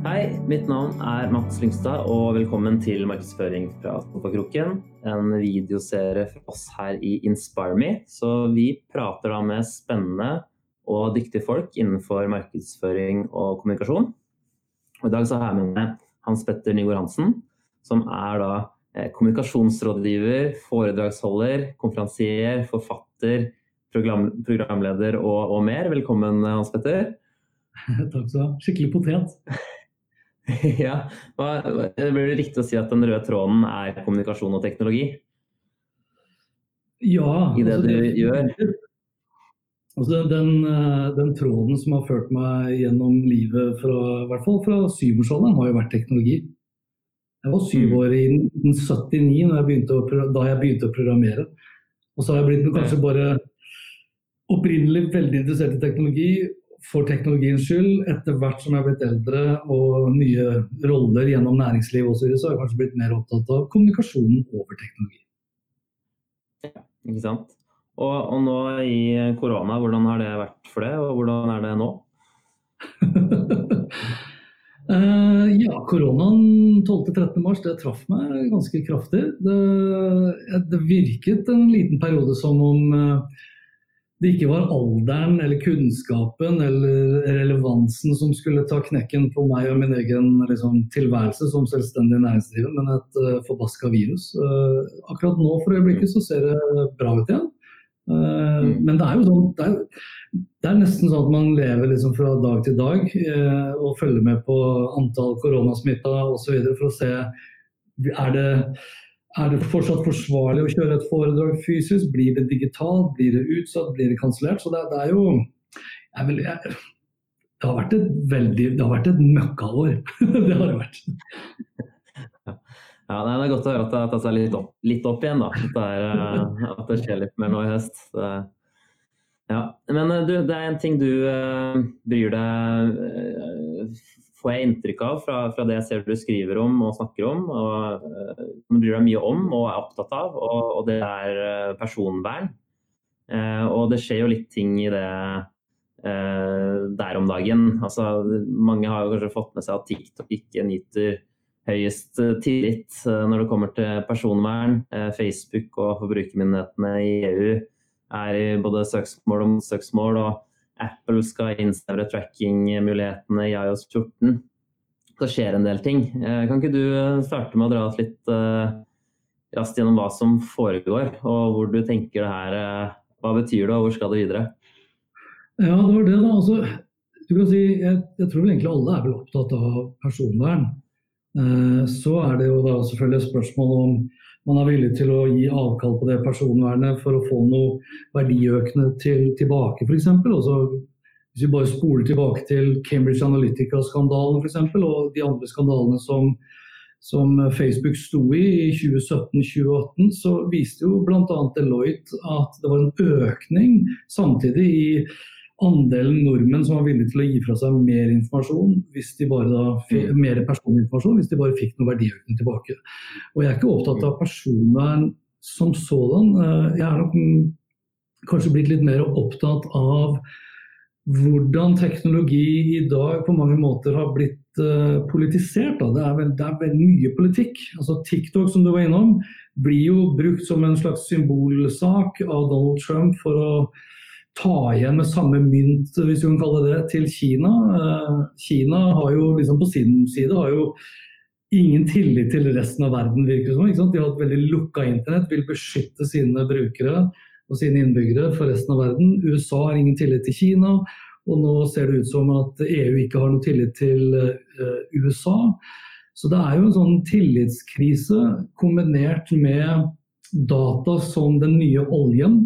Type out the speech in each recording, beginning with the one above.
Hei, mitt navn er Mats Lyngstad, og velkommen til markedsføring fra Kroken. En videoserie for oss her i InspireMe. Så vi prater da med spennende og dyktige folk innenfor markedsføring og kommunikasjon. Og I dag så har jeg med meg Hans Petter Nygaard Hansen, som er da eh, kommunikasjonsrådgiver, foredragsholder, konferansier, forfatter, program, programleder og, og mer. Velkommen, Hans Petter. Takk skal du ha. Skikkelig potet. ja, Hva, Blir det riktig å si at den røde tråden er kommunikasjon og teknologi? Ja. I det altså, du gjør? Altså den, eh, den, tråden som har ført meg gjennom livet, fra, i hvert fall fra syvårsalderen, har jo vært teknologi. Jeg var syv mm. år i 1979 jeg begynte å, da jeg begynte å programmere. Og så har jeg blitt kanskje bare opprinnelig veldig interessert i teknologi for teknologiens skyld, etter hvert som jeg har blitt eldre og nye roller gjennom næringsliv osv., så, så har jeg kanskje blitt mer opptatt av kommunikasjonen over teknologi. Ja, ikke sant. Og, og, nå i korona, hvordan har det vært for deg, og hvordan er det nå? uh, ja, koronaen 12.-13. mars det traff meg ganske kraftig. Det, det, virket en liten periode som om uh, det ikke var alderen eller kunnskapen eller relevansen som skulle ta knekken på meg og min egen liksom, tilværelse som selvstendig næringsdrivende, men et uh, forbaska virus. Uh, akkurat nå for øyeblikket så ser det bra ut igjen. Uh, mm. Men det er jo sånn det er, det er, nesten sånn at man lever liksom fra dag til dag uh, og følger med på antall koronasmitta osv. for å se er det er det fortsatt forsvarlig å kjøre et foredrag fysisk? Blir det digitalt? Blir det utsatt? Blir det kansellert? Så det, det, er jo jeg vil, jeg, det har vært et veldig Det har vært et møkkaår. det har det vært. Ja, Det er godt å høre at det har tatt seg litt opp, litt opp igjen. da, at det, er, eh, at det, skjer litt mer nå i høst. Det, ja. Men eh, du, det er en ting du uh, bryr deg får jeg inntrykk av fra, fra, det jeg ser du skriver om og snakker om, og uh, bryr deg mye om og er opptatt av, og, og det er uh, personvern. Uh, og det skjer jo litt ting i det uh, der om dagen. Altså, mange har jo kanskje fått med seg at TikTok ikke nyter høyest tillit når det kommer til personvern. Facebook og forbrukermyndighetene i EU er i både søksmål og motsøksmål. Apple skal innsnevre tracking-mulighetene i iOS 14. Så skjer en del ting. Eh, kan ikke du eh, starte med å dra oss litt uh, raskt gjennom hva som foregår, og hvor du tenker det her Hva betyr det, og hvor skal det videre? Ja, det var det, da. Altså, du kan si, jeg, jeg, tror egentlig alle er vel opptatt av personvern. Så er det jo da selvfølgelig et spørsmål om man er villig til å gi avkall på det personvernet for å få noe verdiøkende til, tilbake, f.eks. Hvis vi bare spoler tilbake til Cambridge Analytica-skandalen f.eks., og de andre skandalene som, som Facebook sto i i 2017-2018, så viste jo bl.a. Deloitte at det var en økning samtidig i andelen nordmenn som var villige til å gi fra seg mer informasjon, hvis de bare da, mm. mer personinformasjon, hvis de bare fikk noe verdiøkning tilbake. Og Jeg er ikke opptatt av personvern som sådan. Eh, jeg er nok kanskje blitt litt mer opptatt av hvordan teknologi i dag på mange måter har blitt uh, politisert. Det er, vel, det, er vel, mye politikk. Altså TikTok som du var innom, blir jo brukt som en slags symbolsak av Donald Trump for å ta igjen med samme mynt, hvis vi kan kalle det, til Kina. Eh, Kina har jo liksom på sin side har jo ingen tillit til resten av verden, virker det som. De har et veldig lukka internett, vil beskytte sine brukere og sine innbyggere for resten av verden. USA har ingen tillit til Kina, og nå ser det ut som at EU ikke har noe tillit til uh, USA. Så det er jo en sånn tillitskrise kombinert med data som den nye oljen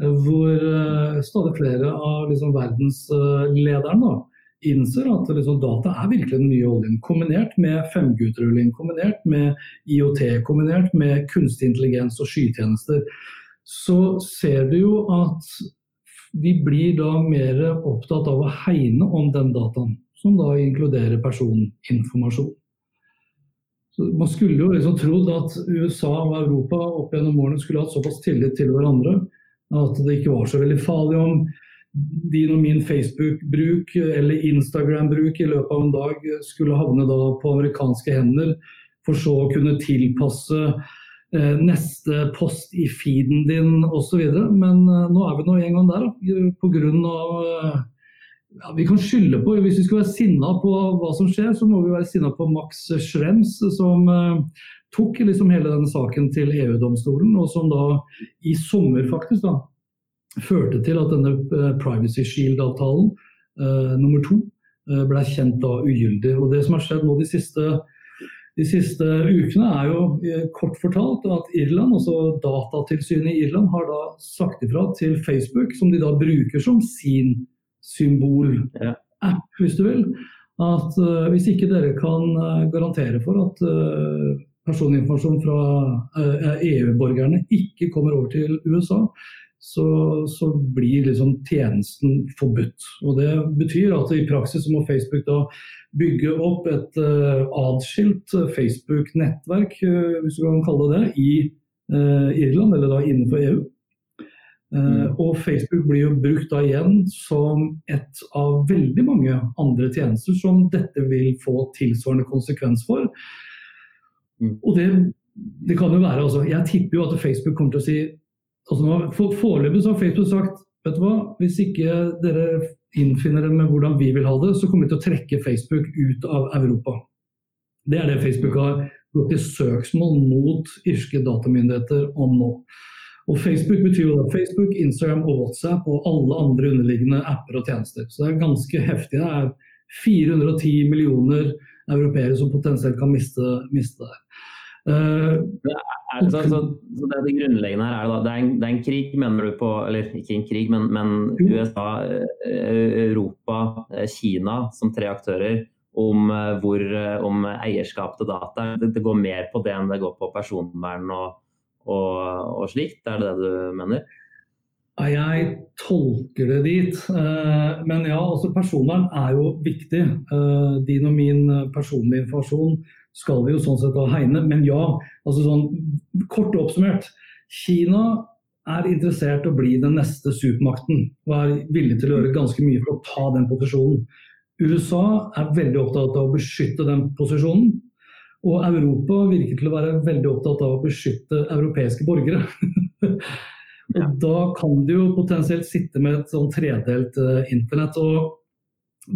hvor uh, stadig flere av liksom, verdenslederne uh, innser at liksom, data er virkelig den nye oljen. Kombinert med 5G-utrulling, kombinert med IOT, kombinert med kunstig intelligens og skytjenester, så ser du jo at vi blir da mer opptatt av å hegne om den dataen, som da inkluderer personinformasjon. Så man skulle jo liksom trodd at USA og Europa opp gjennom årene skulle hatt såpass tillit til hverandre at det ikke var så veldig farlig om din og min Facebook-bruk eller Instagram-bruk i løpet av en dag skulle havne på amerikanske hender, for så å kunne tilpasse eh, neste post i feeden din osv. Men eh, nå er vi nå en gang der, da, pga. Ja, vi kan skylde på, Hvis vi skulle være sinna på hva som skjer, så må vi være sinna på Max Schrems, som tok liksom hele denne saken til EU-domstolen, og som da i sommer faktisk da, førte til at denne eh, Privacy Shield-avtalen uh, nummer to uh, ble kjent da ugyldig. Og Det som har skjedd nå de siste, de siste ukene, er jo uh, kort fortalt at Irland, altså Datatilsynet i Irland har da sagt ifra til Facebook, som de da bruker som sin symbol-app, hvis du vil, at hvis ikke dere kan garantere for at personinformasjon fra EU-borgerne ikke kommer over til USA, så, så, blir liksom tjenesten forbudt. Og Det betyr at i praksis må Facebook da bygge opp et uh, adskilt Facebook-nettverk, uh, hvis du kan kalle det det, i uh, Irland, eller da innenfor EU. Mm. Og Facebook blir jo brukt da igjen som et av veldig mange andre tjenester som dette vil få tilsvarende konsekvens for. Og det, det kan jo være, altså, Jeg tipper jo at Facebook kommer til å si altså Foreløpig har Facebook sagt vet du hva, hvis ikke dere innfinner dere med hvordan vi vil ha det, så kommer vi til å trekke Facebook ut av Europa. Det er det Facebook har gått i søksmål mot irske datamyndigheter om nå. Og Facebook betyr jo da Facebook, Instagram og WhatsApp og alle andre underliggende apper og tjenester. Så det er ganske heftig. Det er 410 millioner europeere som potensielt kan miste, miste det. Uh, er, så, så, så, det, det grunnleggende her er da, det er, en, det er en krig, mener du på Eller ikke en krig, men, men USA, eh, Europa, eh, Kina som tre aktører om, hvor, om eierskap til data. Det, det, går mer på det enn det går på personvern og, og, og slikt? Er det det du mener? Jeg tolker det dit. Men ja, altså personvern er jo viktig. Din og min personlige informasjon skal vi jo sånn sett da hegne. Men ja, altså sånn kort oppsummert. Kina er interessert i å bli den neste supermakten og er villig til å gjøre ganske mye for å ta den posisjonen. USA er veldig opptatt av å beskytte den posisjonen. Og Europa virker til å være veldig opptatt av å beskytte europeiske borgere. og Da kan de jo potensielt sitte med et sånn tredelt uh, internett. og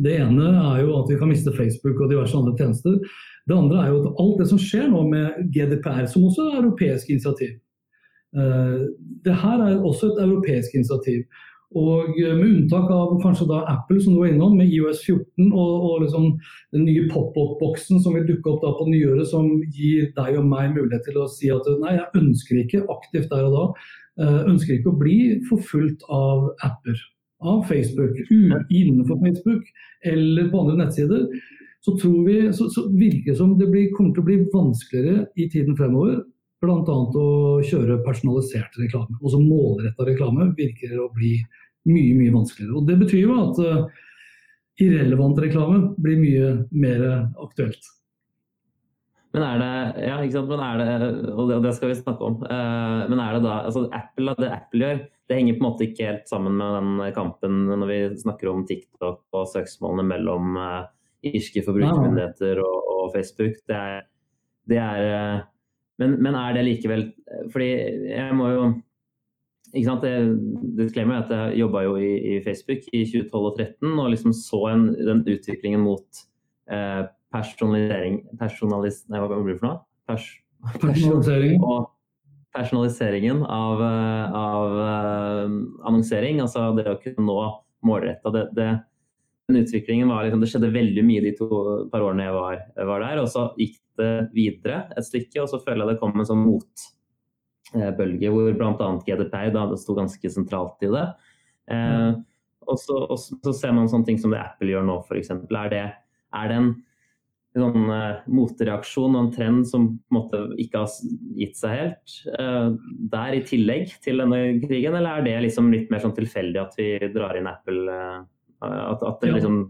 Det ene er jo at vi kan miste Facebook og diverse andre tjenester. Det andre er jo at alt det som skjer nå med GDPR, som også er europeisk initiativ. uh, det her er også et europeisk initiativ. Og med unntak av kanskje da Apple, som du var innom, med IOS 14 og, og liksom den nye pop-up-boksen som vil dukke opp da på nyåret, som gir deg og meg mulighet til å si at nei, jeg ønsker ikke aktivt der og da, eh, ønsker ikke å bli forfulgt av apper. Av Facebook, innenfor Facebook eller på andre nettsider så, vi, så, så virker det som det blir, kommer til å bli vanskeligere i tiden fremover. Bl.a. å kjøre personalisert reklame. Også målretta reklame virker å bli mye mye vanskeligere. Og Det betyr jo at uh, irrelevant reklame blir mye mer aktuelt. Men er det, ja, ikke sant? Men er det, og det, skal vi snakke om. Uh, men er det da altså Apple, Det Apple gjør, det henger på en måte ikke helt sammen med den kampen når vi snakker om TikTok og søksmålene mellom uh, irske forbrukermyndigheter og, og, Facebook. Det er, det er uh, men, men, er det likevel Fordi jeg må jo ikke sant, Det disclaimer at jeg jobba jo i, i, Facebook i 2012 og 2013 og liksom så en, den utviklingen mot eh, personalisering personalis, Nei, hva blir det for noe? Pers, personalisering. Og personaliseringen av, eh, av uh, annonsering. Altså det å kunne nå målretta. Det, det, den utviklingen var liksom, Det skjedde veldig mye de to par årene jeg var, var, der. Og så gikk det videre et stykke, og så føler jeg det kom en sånn motbølge hvor bl.a. GDPR da, det sto ganske sentralt i det. Eh, og, så, og, så, ser man sånne ting som det Apple gjør nå, f.eks. Er, det, er det en sånn uh, motreaksjon og en trend som måte ikke har gitt seg helt uh, der, i tillegg til denne krigen, eller er det liksom litt mer sånn tilfeldig at vi drar inn Apple? Uh, at, at det, liksom,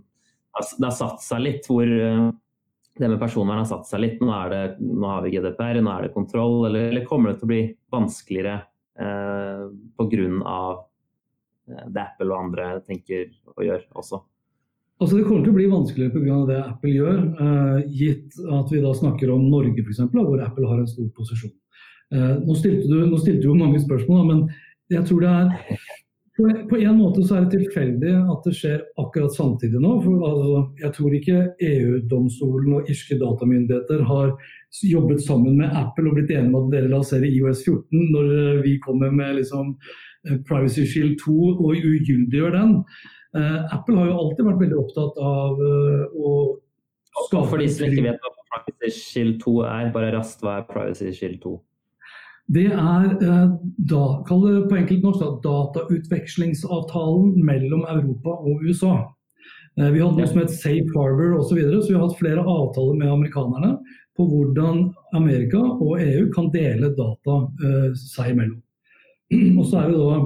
det har satt seg litt hvor uh, det med personvern har satt seg litt. Nå, det, nå har vi GDPR, nå er det kontroll. Eller, eller kommer det til å bli vanskeligere eh, pga. det Apple og andre tenker å gjøre også? Altså Det kommer til å bli vanskeligere pga. det Apple gjør, uh, gitt at vi da snakker om Norge f.eks., hvor Apple har en stor posisjon. Uh, nå, stilte du, nå stilte du mange spørsmål, men jeg tror det er på, på en måte så er det tilfeldig at det skjer akkurat samtidig nå. For, altså, jeg tror ikke EU-domstolen og irske datamyndigheter har jobbet sammen med Apple og blitt enige om at dere lanserer IOS 14 når eh, vi kommer med liksom, Privacy Shield 2 og ugyldiggjør den. Uh, Apple har jo alltid vært veldig opptatt av uh, å skape For de som ikke vet hva Privacy Shield 2 er, bare raskt, hva er Privacy Shield 2? Det er uh, da, kall det på enkelt norsk da, datautvekslingsavtalen mellom Europa og USA. Vi hadde noe som het Safe Harbor osv., så, videre, så vi har hatt flere avtaler med amerikanerne på hvordan Amerika og EU kan dele data seg imellom. Og så er det da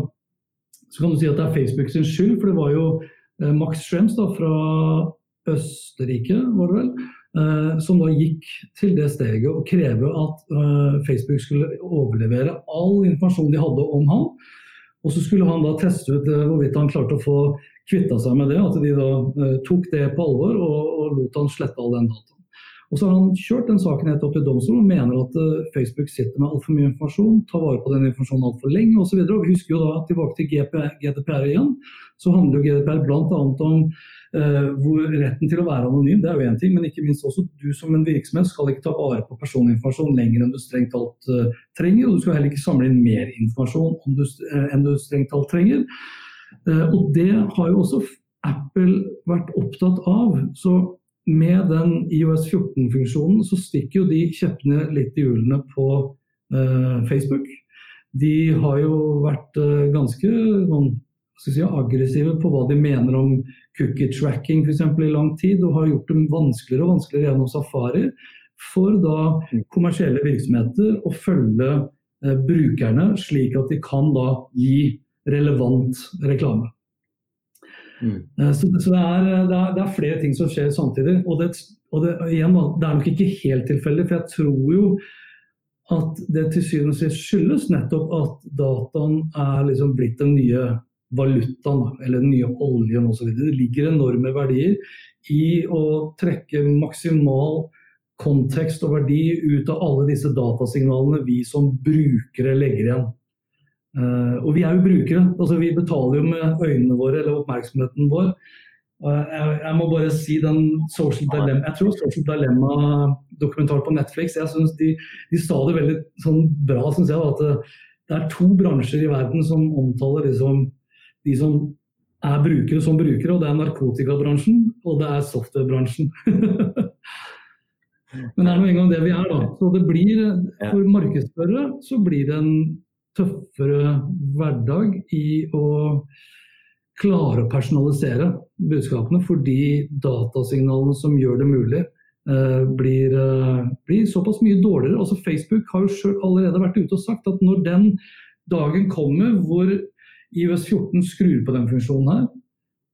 så kan du si at det er Facebook sin skyld, for det var jo eh, Max Schrems da, fra Østerrike, var det vel, eh, som da gikk til det steget å kreve at eh, Facebook skulle overlevere all informasjon de hadde om han. Og så skulle han da teste ut hvorvidt han klarte å få kvitta seg med det. At de da tok det på alvor og lot han slette all den dataen. Og så har han kjørt den saken helt opp til domstolen og mener at uh, Facebook sitter med altfor mye informasjon, tar vare på den informasjonen altfor lenge osv. Vi husker jo da tilbake til GDPR igjen. Så handler jo GDPR bl.a. om hvor retten til å være anonym, det er jo én ting, men ikke minst også du som en virksomhet skal ikke ta vare på personinformasjon lenger enn du strengt talt uh, trenger. Og du skal heller ikke samle inn mer informasjon du, enn du strengt talt trenger. og det har jo også Apple vært opptatt av. så med den IOS 14-funksjonen så stikker jo de kjeppene litt i hjulene på eh, Facebook. De har jo vært eh, ganske noen, si, aggressive på hva de mener om cookie tracking f.eks. i lang tid, og har gjort det vanskeligere og vanskeligere gjennom Safari for da mm. kommersielle virksomheter å følge eh, brukerne, slik at de kan da gi relevant reklame. Mm. Eh, så, så det, er, det, er, det, er, flere ting som skjer samtidig. Og, det, og igjen, det, er nok ikke helt tilfeldig, for jeg tror jo at det til syvende og sist skyldes nettopp at dataen er liksom blitt den nye valutaen, eller den nye oljen osv. Det ligger enorme verdier i å trekke maksimal kontekst og verdi ut av alle disse datasignalene vi som brukere legger igjen. Uh, og vi er jo brukere. altså Vi betaler jo med øynene våre eller oppmerksomheten vår. Uh, jeg, jeg, må bare si den Social Dilemma Jeg tror Social Dilemma-dokumentar på Netflix jeg synes de, de, sa det veldig sånn bra, syns jeg. At det, det, er to bransjer i verden som omtaler liksom, de som er brukere som brukere. og Det er narkotikabransjen og det er softwarebransjen. Men det er nå engang det vi er, da. Så det blir, For markedsførere så blir det en tøffere hverdag i å klare å personalisere budskapene, fordi datasignalene som gjør det mulig, eh, blir, eh, blir, såpass mye dårligere. Altså Facebook har jo selv allerede vært ute og sagt at når den dagen kommer hvor IOS 14 skrur på den funksjonen her,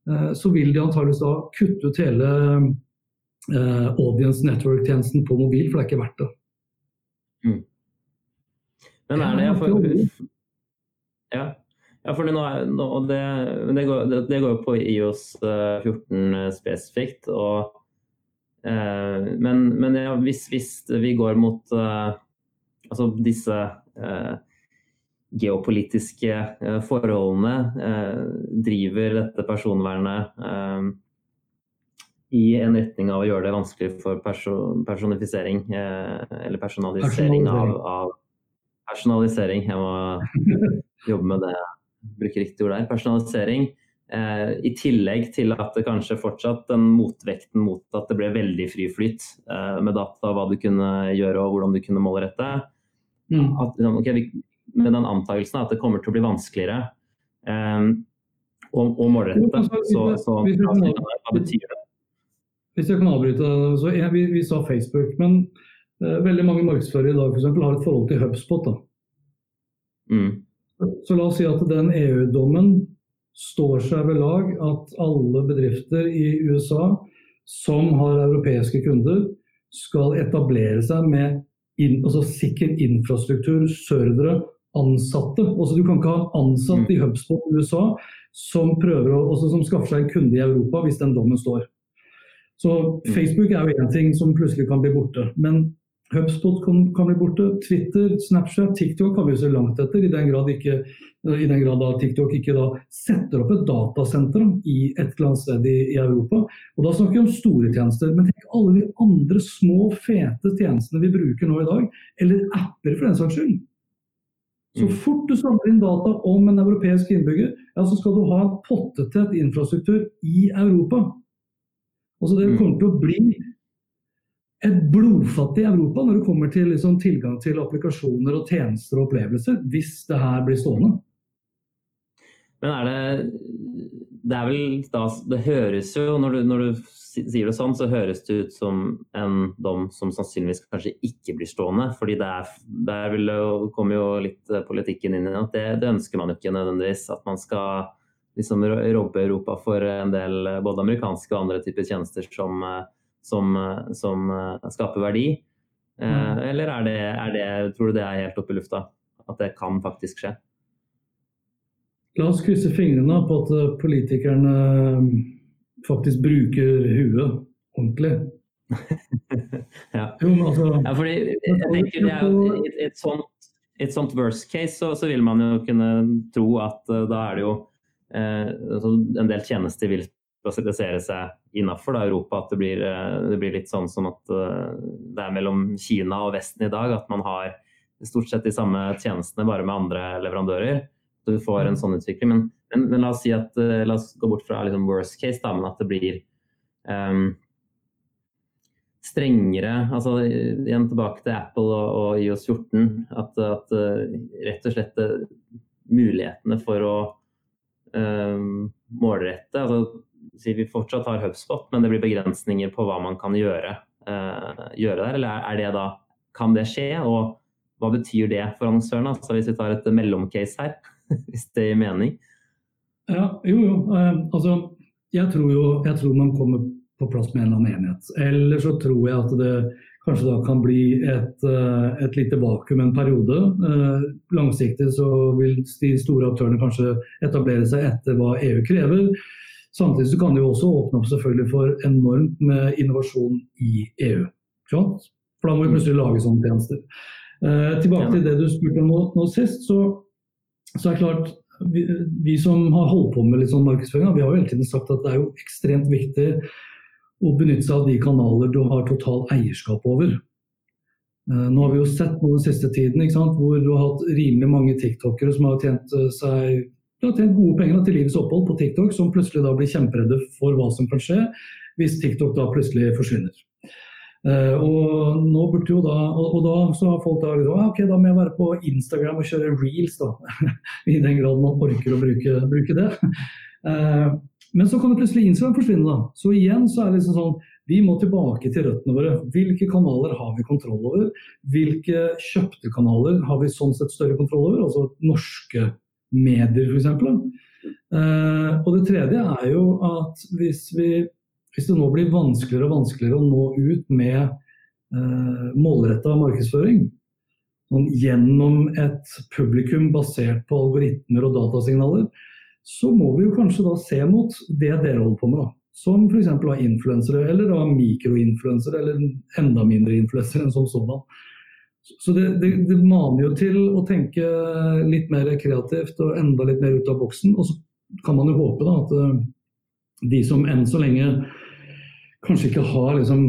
eh, så vil de antageligvis da kutte ut hele audience network-tjenesten på mobil, for det er ikke verdt det. Mm. Men er det? For, Ja, ja for nå, nå, det, det, går, det, det, går, jo på IOS 14 eh, eh, spesifikt. Og, eh, men, men ja, hvis, hvis, vi går mot eh, altså disse eh, geopolitiske eh, forholdene, driver dette personvernet i en retning av å gjøre det vanskelig for perso personifisering eller personalisering av, av Personalisering. Jeg må jobbe med det, bruke riktig ord der. Personalisering. Eh, I tillegg til at det kanskje fortsatt den motvekten mot at det ble veldig fri flyt eh, med data, hva du kunne gjøre og hvordan du kunne målrette. Mm. At, liksom, okay, vi, med den antakelsen at det kommer til å bli vanskeligere eh, å, å målrette. Altså, så, så, hva betyr det? Hvis jeg kan avbryte, så jeg, vi, vi, sa Facebook. men veldig mange markedsførere i dag for eksempel, har et forhold til HubSpot. Mm. Så la oss si at den EU-dommen står seg ved lag at alle bedrifter i USA som har europeiske kunder, skal etablere seg med in, altså sikker infrastruktur, servere, ansatte. Også, du kan ikke ha en ansatt i HubSpot i USA som, prøver å, også, som skaffer seg en kunde i Europa hvis den dommen står. Så Facebook er jo én ting som plutselig kan bli borte. Men HubSpot kan, kan, bli borte. Twitter, Snapchat, TikTok har vi se langt etter. I den grad, ikke, i den grad TikTok ikke da setter opp et datasenter i et eller annet sted i, i, Europa. Og Da snakker vi om store tjenester. Men tenk alle de andre små, fete tjenestene vi bruker nå i dag. Eller apper, for den saks skyld. Så mm. fort du samler inn data om en europeisk innbygger, ja, så skal du ha en pottetett infrastruktur i Europa. Altså Det mm. kommer til å bli et blodfattig Europa når det kommer til liksom, tilgang til applikasjoner og tjenester og opplevelser, hvis det her blir stående. Men er det Det er vel da Det høres jo, når du, når du sier det sånn, så høres det ut som en dom som sannsynligvis kanskje ikke blir stående. fordi det er, der vil jo, kommer jo litt politikken inn i at Det, det ønsker man jo ikke nødvendigvis. At man skal liksom robbe Europa for en del både amerikanske og andre typer tjenester som som, eh, som eh, skaper verdi? Eh, mm. Eller er det, er det, tror du det er helt oppe i lufta? At det kan faktisk skje? La oss krysse fingrene på at politikerne faktisk bruker huet ordentlig. ja. Jo, altså, ja, fordi jeg tenker det er jo et, et, sånt, et sånt worst case så, så, vil man jo kunne tro at uh, da er det jo uh, en del tjenester vil spesialisere seg innafor Europa. At det blir, eh, det blir, litt sånn som at eh, det er mellom Kina og Vesten i dag. At man har stort sett de samme tjenestene, bare med andre leverandører. Så du får en sånn utvikling. Men, men, men la oss si at, eh, la oss gå bort fra liksom worst case, da, men at det blir um, strengere altså Igjen tilbake til Apple og, og IOS 14. At, at, rett og slett mulighetene for å um, målrette altså si vi fortsatt har HubSpot, men det blir begrensninger på hva man kan gjøre, uh, gjøre der? Eller er det da, kan det skje? Og hva betyr det for annonsørene? Altså hvis vi tar et mellomcase her, hvis det gir mening? Ja, jo, jo. Uh, altså, jeg tror jo jeg tror man kommer på plass med en eller annen enighet. Eller så tror jeg at det kanskje da kan bli et, uh, et lite vakuum en periode. Langsiktig så vil de store aktørene kanskje etablere seg etter hva EU krever. Samtidig så kan det jo også åpne opp selvfølgelig for enormt med innovasjon i EU. For da må vi plutselig lage sånne tjenester. Eh, tilbake til det du spurte om nå, nå sist, så, så, er det klart vi, vi, som har holdt på med litt sånn markedsføring, vi har jo hele tiden sagt at det er jo ekstremt viktig å benytte seg av de kanaler du har total eierskap over. Eh, nå har vi jo sett noe den siste tiden hvor du har hatt rimelig mange tiktokere som har tjent eh, seg de har tjent gode penger til livets opphold på TikTok, som plutselig da blir kjemperedde for hva som kan skje hvis TikTok da plutselig forsvinner. Uh, og nå burde jo da, og, og da så har folk da ah, ok, da må jeg være på Instagram og kjøre reels, da. I den grad man orker å bruke, bruke det. Uh, men så kan det plutselig Instagram forsvinne, da. Så igjen så er det liksom sånn vi må tilbake til røttene våre. Hvilke kanaler har vi kontroll over? Hvilke kjøpte kanaler har vi sånn sett større kontroll over? Altså norske medier, f.eks. Uh, og det tredje er jo at hvis, vi, hvis, det nå blir vanskeligere og vanskeligere å nå ut med uh, eh, målretta markedsføring sånn, gjennom et publikum basert på algoritmer og datasignaler, så må vi jo kanskje da se mot det dere holder på med. da. Som f.eks. influensere, eller mikroinfluensere, eller enda mindre influensere enn som sådan. Så det, det, det, maner jo til å tenke litt mer kreativt og enda litt mer ut av boksen. Og så kan man jo håpe da, at eh, de som enn så lenge kanskje ikke har liksom,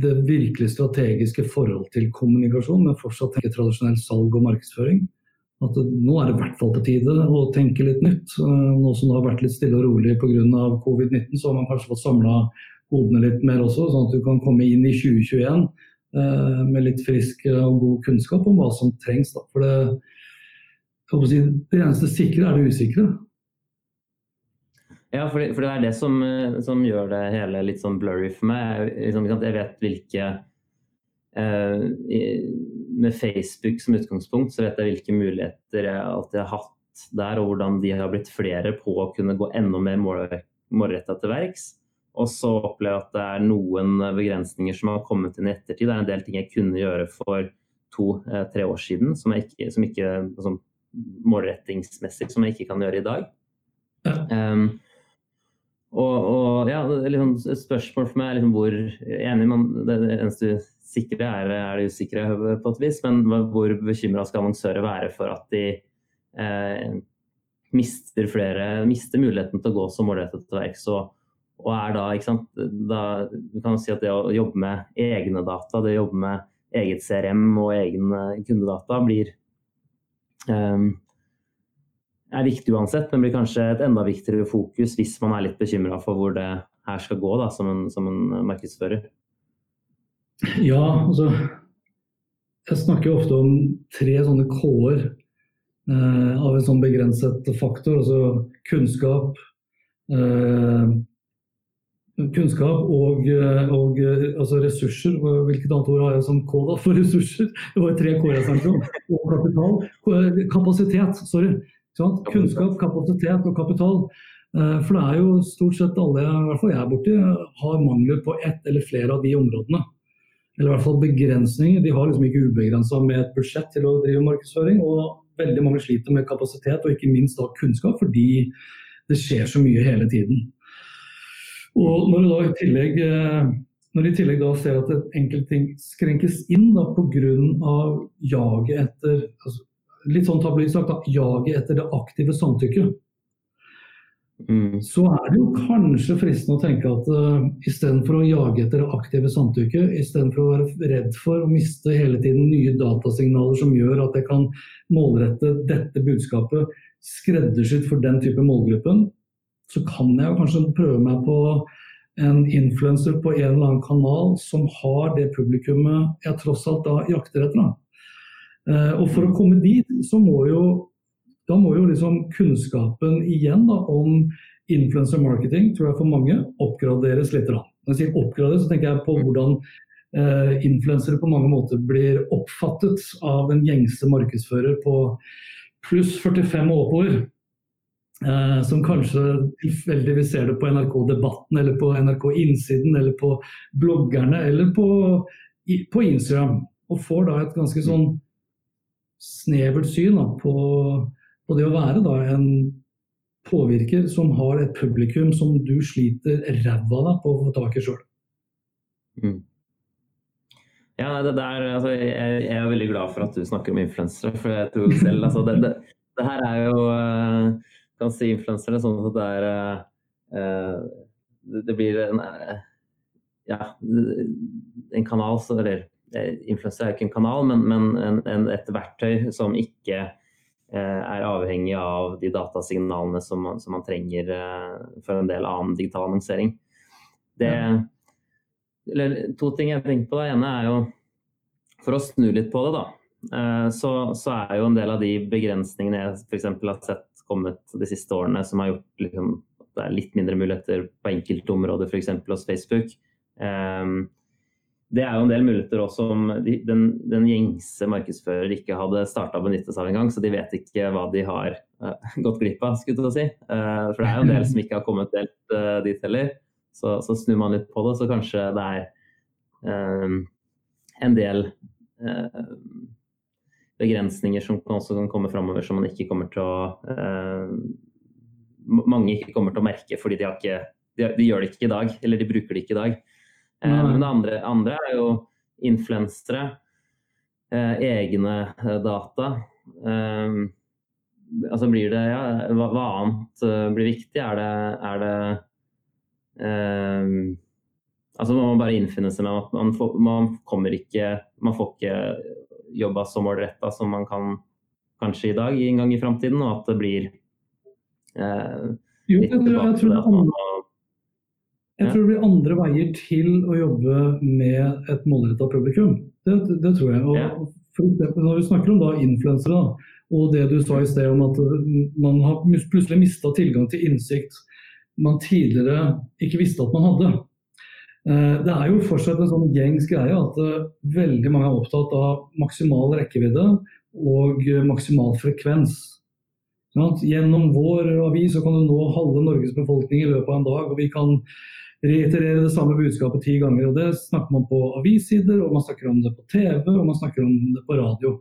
det virkelig strategiske forhold til kommunikasjon, men fortsatt tenker tradisjonell salg og markedsføring. At det, nå er det i hvert fall på tide å tenke litt nytt. Eh, nå som det har vært litt stille og rolig pga. covid-19, så har man kanskje fått samla hodene litt mer også, sånn at du kan komme inn i 2021 Eh, med litt frisk og god kunnskap om hva som trengs. Da. For det, si, det eneste sikre er det usikre. Ja, for det, for det er det som, eh, som, gjør det hele litt sånn blurry for meg. Liksom, jeg vet hvilke eh, Med Facebook som utgangspunkt så vet jeg hvilke muligheter jeg alltid har hatt der, og hvordan de har blitt flere på å kunne gå enda mer målretta til verks. Og så opplever jeg at det er noen begrensninger som har kommet inn i ettertid. Det er en del ting jeg kunne gjøre for to-tre år siden, som, ikke, som ikke som målrettingsmessig som jeg ikke kan gjøre i dag. Um, og, og, ja, liksom, Et spørsmål for meg er liksom hvor enig man, Det eneste sikre er, er det usikre på et vis, men hvor bekymra skal annonsører være for at de eh, mister flere, mister muligheten til å gå så målrettet til verks. Og, og, er da, ikke sant, da, du kan si at det å jobbe med egne data, det å jobbe med eget CRM og egne kundedata blir um, er viktig uansett, men blir kanskje et enda viktigere fokus hvis man er litt bekymra for hvor det her skal gå da, som en, som en markedsfører. Ja, altså Jeg snakker ofte om tre sånne K-er eh, av en sånn begrenset faktor. Altså kunnskap, eh, kunnskap og, eh, og altså ressurser. Hvilket annet ord har jeg som K da for ressurser? Det var tre K jeg snakket om. Og kapital. Kapasitet, sorry. Kunnskap, kapasitet og kapital. Eh, for det er jo stort sett alle i hvert fall jeg er borti, har mangler på ett eller flere av de områdene. Eller i hvert fall begrensninger. De har liksom ikke ubegrensa med et budsjett til å drive markedsføring. Og veldig mange sliter med kapasitet og ikke minst da kunnskap, fordi det skjer så mye hele tiden. Og når du da i tillegg eh, når de i tillegg da ser at enkelte ting skrenkes inn pga. jaget etter altså, litt sånn tabloid sagt, jaget etter det aktive samtykket. Mm. Så er det jo kanskje fristende å tenke at uh, istedenfor å jage etter det aktive samtykket, istedenfor å være redd for å miste hele tiden nye datasignaler som gjør at jeg kan målrette dette budskapet skreddersydd for den type målgruppen, så kan jeg kanskje prøve meg på en influenser på en eller annen kanal som har det publikummet jeg tross alt da jakter etter. Da. og for å komme dit, så må jo, da må jo liksom kunnskapen igjen da, om influencer marketing, tror jeg for mange, oppgraderes litt. Når jeg sier oppgraderes, så tenker jeg på hvordan eh, influensere på mange måter blir oppfattet av en gjengse markedsfører på pluss 45 og oppover. Eh, som kanskje tilfeldigvis ser det på NRK Debatten eller på NRK Innsiden eller på bloggerne eller på, i, på Instagram. Og får da et ganske sånn snevert syn da, på, på, det å være da, en påvirker som har et publikum som du sliter ræva av på å få tak i sjøl. Mm. Ja, det der, altså, jeg, jeg, er veldig glad for at du snakker om influensere. For jeg tror selv altså, det, det, det, her er jo uh, kan si influensere sånn at det er eh, det, blir en ja, en kanal, eller influensere influenser er ikke en kanal, men, men en, en, et verktøy som ikke eh, er avhengig av de datasignalene som som man trenger eh, for en del annen digital annonsering. Det, eller, to ting jeg tenker på. Det ene er jo For å snu litt på det, da. Eh, så, så, er jo en del av de begrensningene jeg f.eks. har sett kommet de siste årene, som har gjort liksom, at det er litt mindre muligheter på enkelte områder, f.eks. hos Facebook. Um, det er jo en del muligheter også som den, den gjengse markedsfører ikke hadde starta å benytte seg av engang, så de vet ikke hva de har uh, gått glipp av, skulle jeg si. Uh, for det er jo en del som ikke har kommet helt uh, dit heller. Så, så, snur man litt på det, så kanskje det er en del begrensninger som også kan komme framover som man ikke kommer til å Mange ikke kommer til å merke fordi de, ikke, de, de gjør det ikke i dag, eller de bruker det ikke i dag. Eh, men det andre, andre, er jo influensere, eh, egne eh, data. altså blir det ja, hva, hva, annet blir viktig? Er det, er det Altså må man bare innfinne seg med at man, får, man kommer ikke Man får ikke jobba så målretta som man kan kanskje i dag en gang i framtiden, og at det blir eh, litt tilbake til det man jeg tror det blir andre veier til å jobbe med et målretta publikum. Det, det, tror jeg. Og for eksempel, når vi snakker om influensere, og det du sa i sted om at man har plutselig mista tilgang til innsikt man tidligere ikke visste at man hadde. Eh, det er jo fortsatt en sånn gjengs greie at eh, veldig mange er opptatt av maksimal rekkevidde og maksimal frekvens. Gjennom vår avis kan du nå halve Norges befolkning i løpet av en dag. og vi kan reiterere det samme budskapet ti ganger. og Det snakker man på avissider, og man snakker om det på TV og man snakker om det på radio.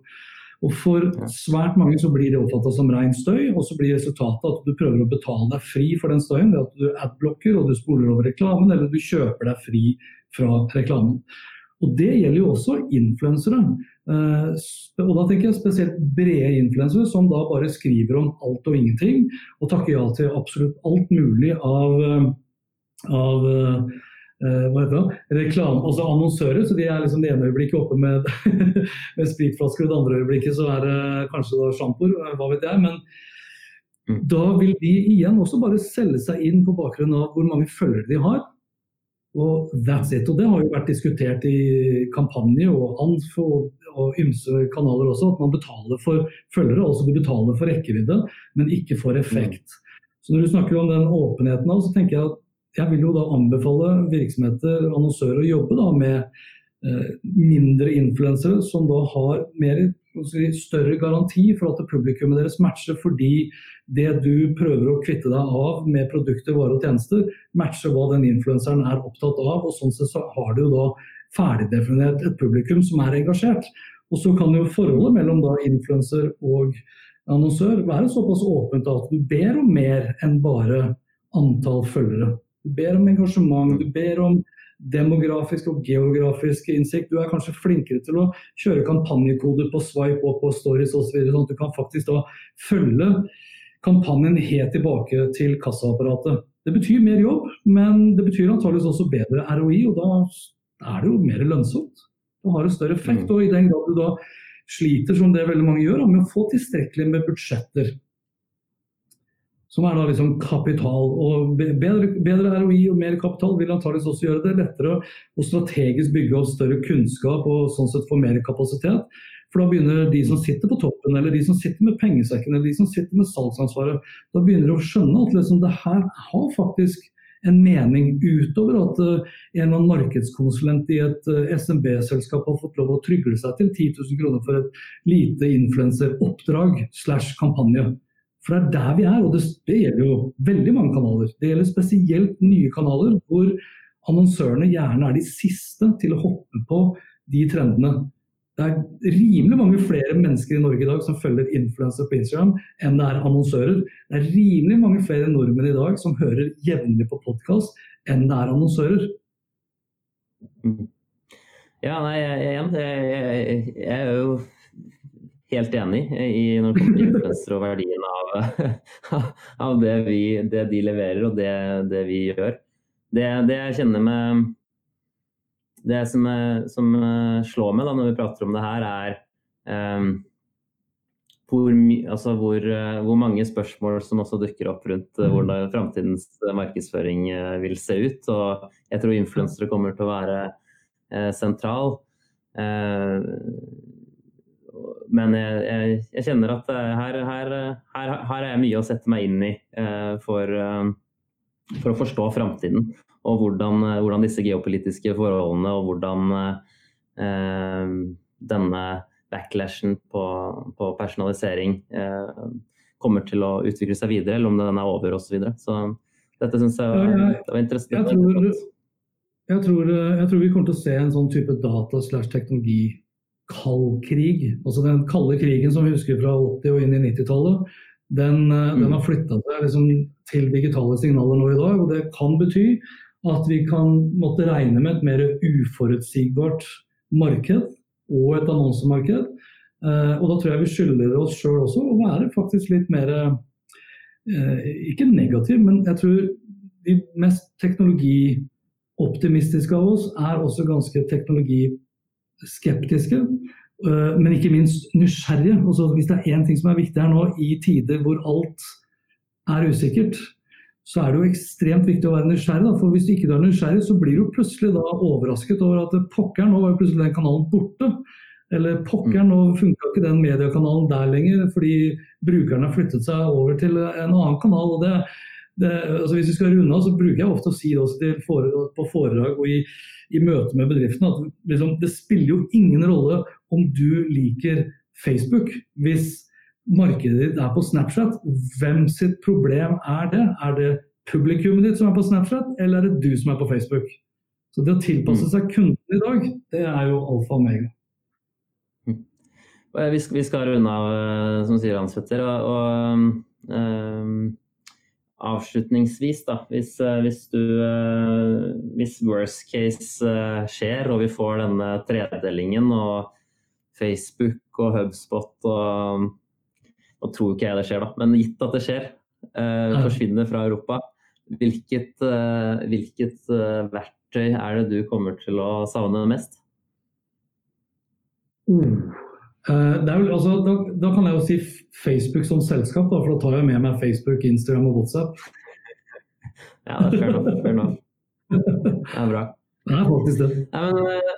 Og For svært mange så blir det oppfatta som ren støy, og så blir resultatet at du prøver å betale deg fri for den støyen ved at du adblocker og du spoler over reklamen, eller du kjøper deg fri fra reklamen. Og Det gjelder jo også influensere. Uh, og da tenker jeg spesielt brede influensere som da bare skriver om alt og ingenting, og takker ja til absolutt alt mulig av, uh, av Eh? Reklame, altså annonsører. så De er liksom det ene øyeblikket oppe med, med spritflasker, og det andre øyeblikket så er det kanskje da sjampoer. Eh, hva vet jeg. Men mm. da vil de igjen også bare selge seg inn på bakgrunn av hvor mange følgere de har. Og that's it. Og det har jo vært diskutert i kampanje og ANF og, og ymse kanaler også, at man betaler for følgere. Altså du betaler for rekkevidde, men ikke for effekt. Mm. Så når du snakker om den åpenheten, så tenker jeg at jeg vil jo da anbefale virksomheter, og annonsører, å jobbe da med eh, mindre influensere som da har mer, større garanti for at publikummet deres matcher fordi det du prøver å kvitte deg av med produkter, varer og tjenester, matcher hva den influenseren er opptatt av. og Sånn sett så har du da ferdigdefinert et publikum som er engasjert. Og så kan jo forholdet mellom da influenser og annonsør være såpass åpent at du ber om mer enn bare antall følgere. Du ber om engasjement, du ber om demografisk og geografisk innsikt. Du er kanskje flinkere til å kjøre kampanjekoder på swipe opp og stories osv. Sånn at du kan faktisk da følge kampanjen helt tilbake til kassaapparatet. Det betyr mer jobb, men det betyr antakeligvis også bedre ROI, og da er det jo mer lønnsomt. Det har en større effekt. Mm. og I den grad du da sliter, som det veldig mange gjør, med å få tilstrekkelig med budsjetter som er da liksom kapital. og Bedre, bedre ROI og mer kapital vil antakeligvis også gjøre det lettere å strategisk bygge opp større kunnskap og sånn sett få mer kapasitet. For da begynner de som sitter på toppen, eller de som sitter med pengesekken, eller de som sitter med salgsansvaret, da begynner de å skjønne at liksom det her har faktisk en mening utover at uh, en eller annen markedskonsulent i et uh, SMB-selskap har fått lov å trygle seg til 10 000 kroner for et lite influenseroppdrag slash kampanje. For det er der vi er, og det, det, gjelder jo veldig mange kanaler. Det gjelder spesielt nye kanaler hvor annonsørene gjerne er de siste til å hoppe på de trendene. Det er rimelig mange flere mennesker i Norge i dag som følger influenser på Instagram enn det er annonsører. Det er rimelig mange flere nordmenn i dag som hører jevnlig på podkast enn det er annonsører. Mm. Ja, nei, igjen, jeg, jeg, jeg, er jo helt enig i når det kommer til influensere og verdien av, av det, vi, det, de leverer og det, det vi gjør. Det, det, jeg kjenner med Det som, som, slår meg da når vi prater om det her, er um, hvor, altså hvor, hvor, mange spørsmål som også dukker opp rundt mm. hvordan framtidens markedsføring vil se ut. Og jeg tror influensere kommer til å være eh, sentral. Eh, men jeg, jeg, jeg, kjenner at eh, her, her, her, her, er jeg mye å sette meg inn i uh, for, uh, for, å forstå framtiden. Og hvordan, hvordan, disse geopolitiske forholdene og hvordan eh, denne backlashen på, på personalisering kommer til å utvikle seg videre, eller om den er over osv. Så, videre. så dette syns jeg, var, det var interessant. Jeg tror, jeg, tror, jeg tror vi kommer til å se en sånn type data slash teknologi kald krig. Altså den kalde krigen som vi husker fra 80- og inn i 90-tallet, den, eh, mm. den, har flytta seg liksom til digitale signaler nå i dag. og Det kan bety at vi kan måtte regne med et mer uforutsigbart marked og et annonsemarked. Eh, og da tror jeg vi skylder oss sjøl også å være faktisk litt mer eh, Ikke negativ, men jeg tror de mest teknologioptimistiske av oss er også ganske teknologi skeptiske, øh, men ikke minst nysgjerrige. Også hvis det er én ting som er viktig her nå, i tider hvor alt er usikkert, så er det jo ekstremt viktig å være nysgjerrig. Da. For hvis du ikke er nysgjerrig, så blir du plutselig overrasket over at pokker, nå var jo plutselig den kanalen borte. Eller pokker, nå funka ikke den mediekanalen der lenger fordi brukerne har flyttet seg over til en annen kanal. og det, det altså Hvis vi skal runde av, så bruker jeg ofte å si det også for, på foredrag og i i møte med bedriftene at liksom, det spiller jo ingen rolle om du liker Facebook hvis markedet ditt er på Snapchat. Hvem sitt problem er det? Er det publikummet ditt som er på Snapchat, eller er det du som er på Facebook? Så det å tilpasse Mm. seg kunden i dag, det er jo alfa og omega. Eh, Vi skal, runde av, eh, som sier Hans Petter. Og, og eh, avslutningsvis, da. Hvis, eh, hvis du eh, Hvis worst case eh, skjer, og vi får denne tredelingen og Facebook og Hubspot og Nå tror ikke jeg det skjer, da, men gitt at det skjer, eh, forsvinner fra Europa. Hvilket, hvilket verktøy er det du kommer til å savne mest? Oh. Eh, det er vel, altså, da, da kan jeg jo si Facebook som selskap, da, for da tar jeg med meg Facebook, Instagram og WhatsApp. Ja, det er fair enough. Det er bra. Det er faktisk det. Nei, men, eh,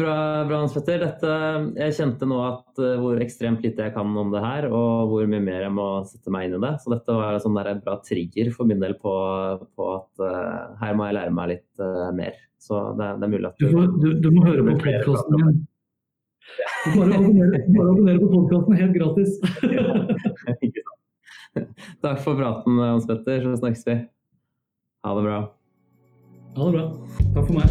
bra, bra, Hans Petter. Dette, jeg kjente nå at, eh, hvor ekstremt lite jeg kan om det her, og hvor mye mer jeg må sette meg inn i det. Så dette var en sånn der bra trigger for min del på, på at uh, her må jeg lære meg litt uh, mer. Så det, det er mulig at Du, du, du, du må høre på podkasten min. Bare abonner på podkasten helt gratis. Takk for praten, Hans Petter. Så snakkes vi. Ha det bra. Ha det bra. Takk for meg.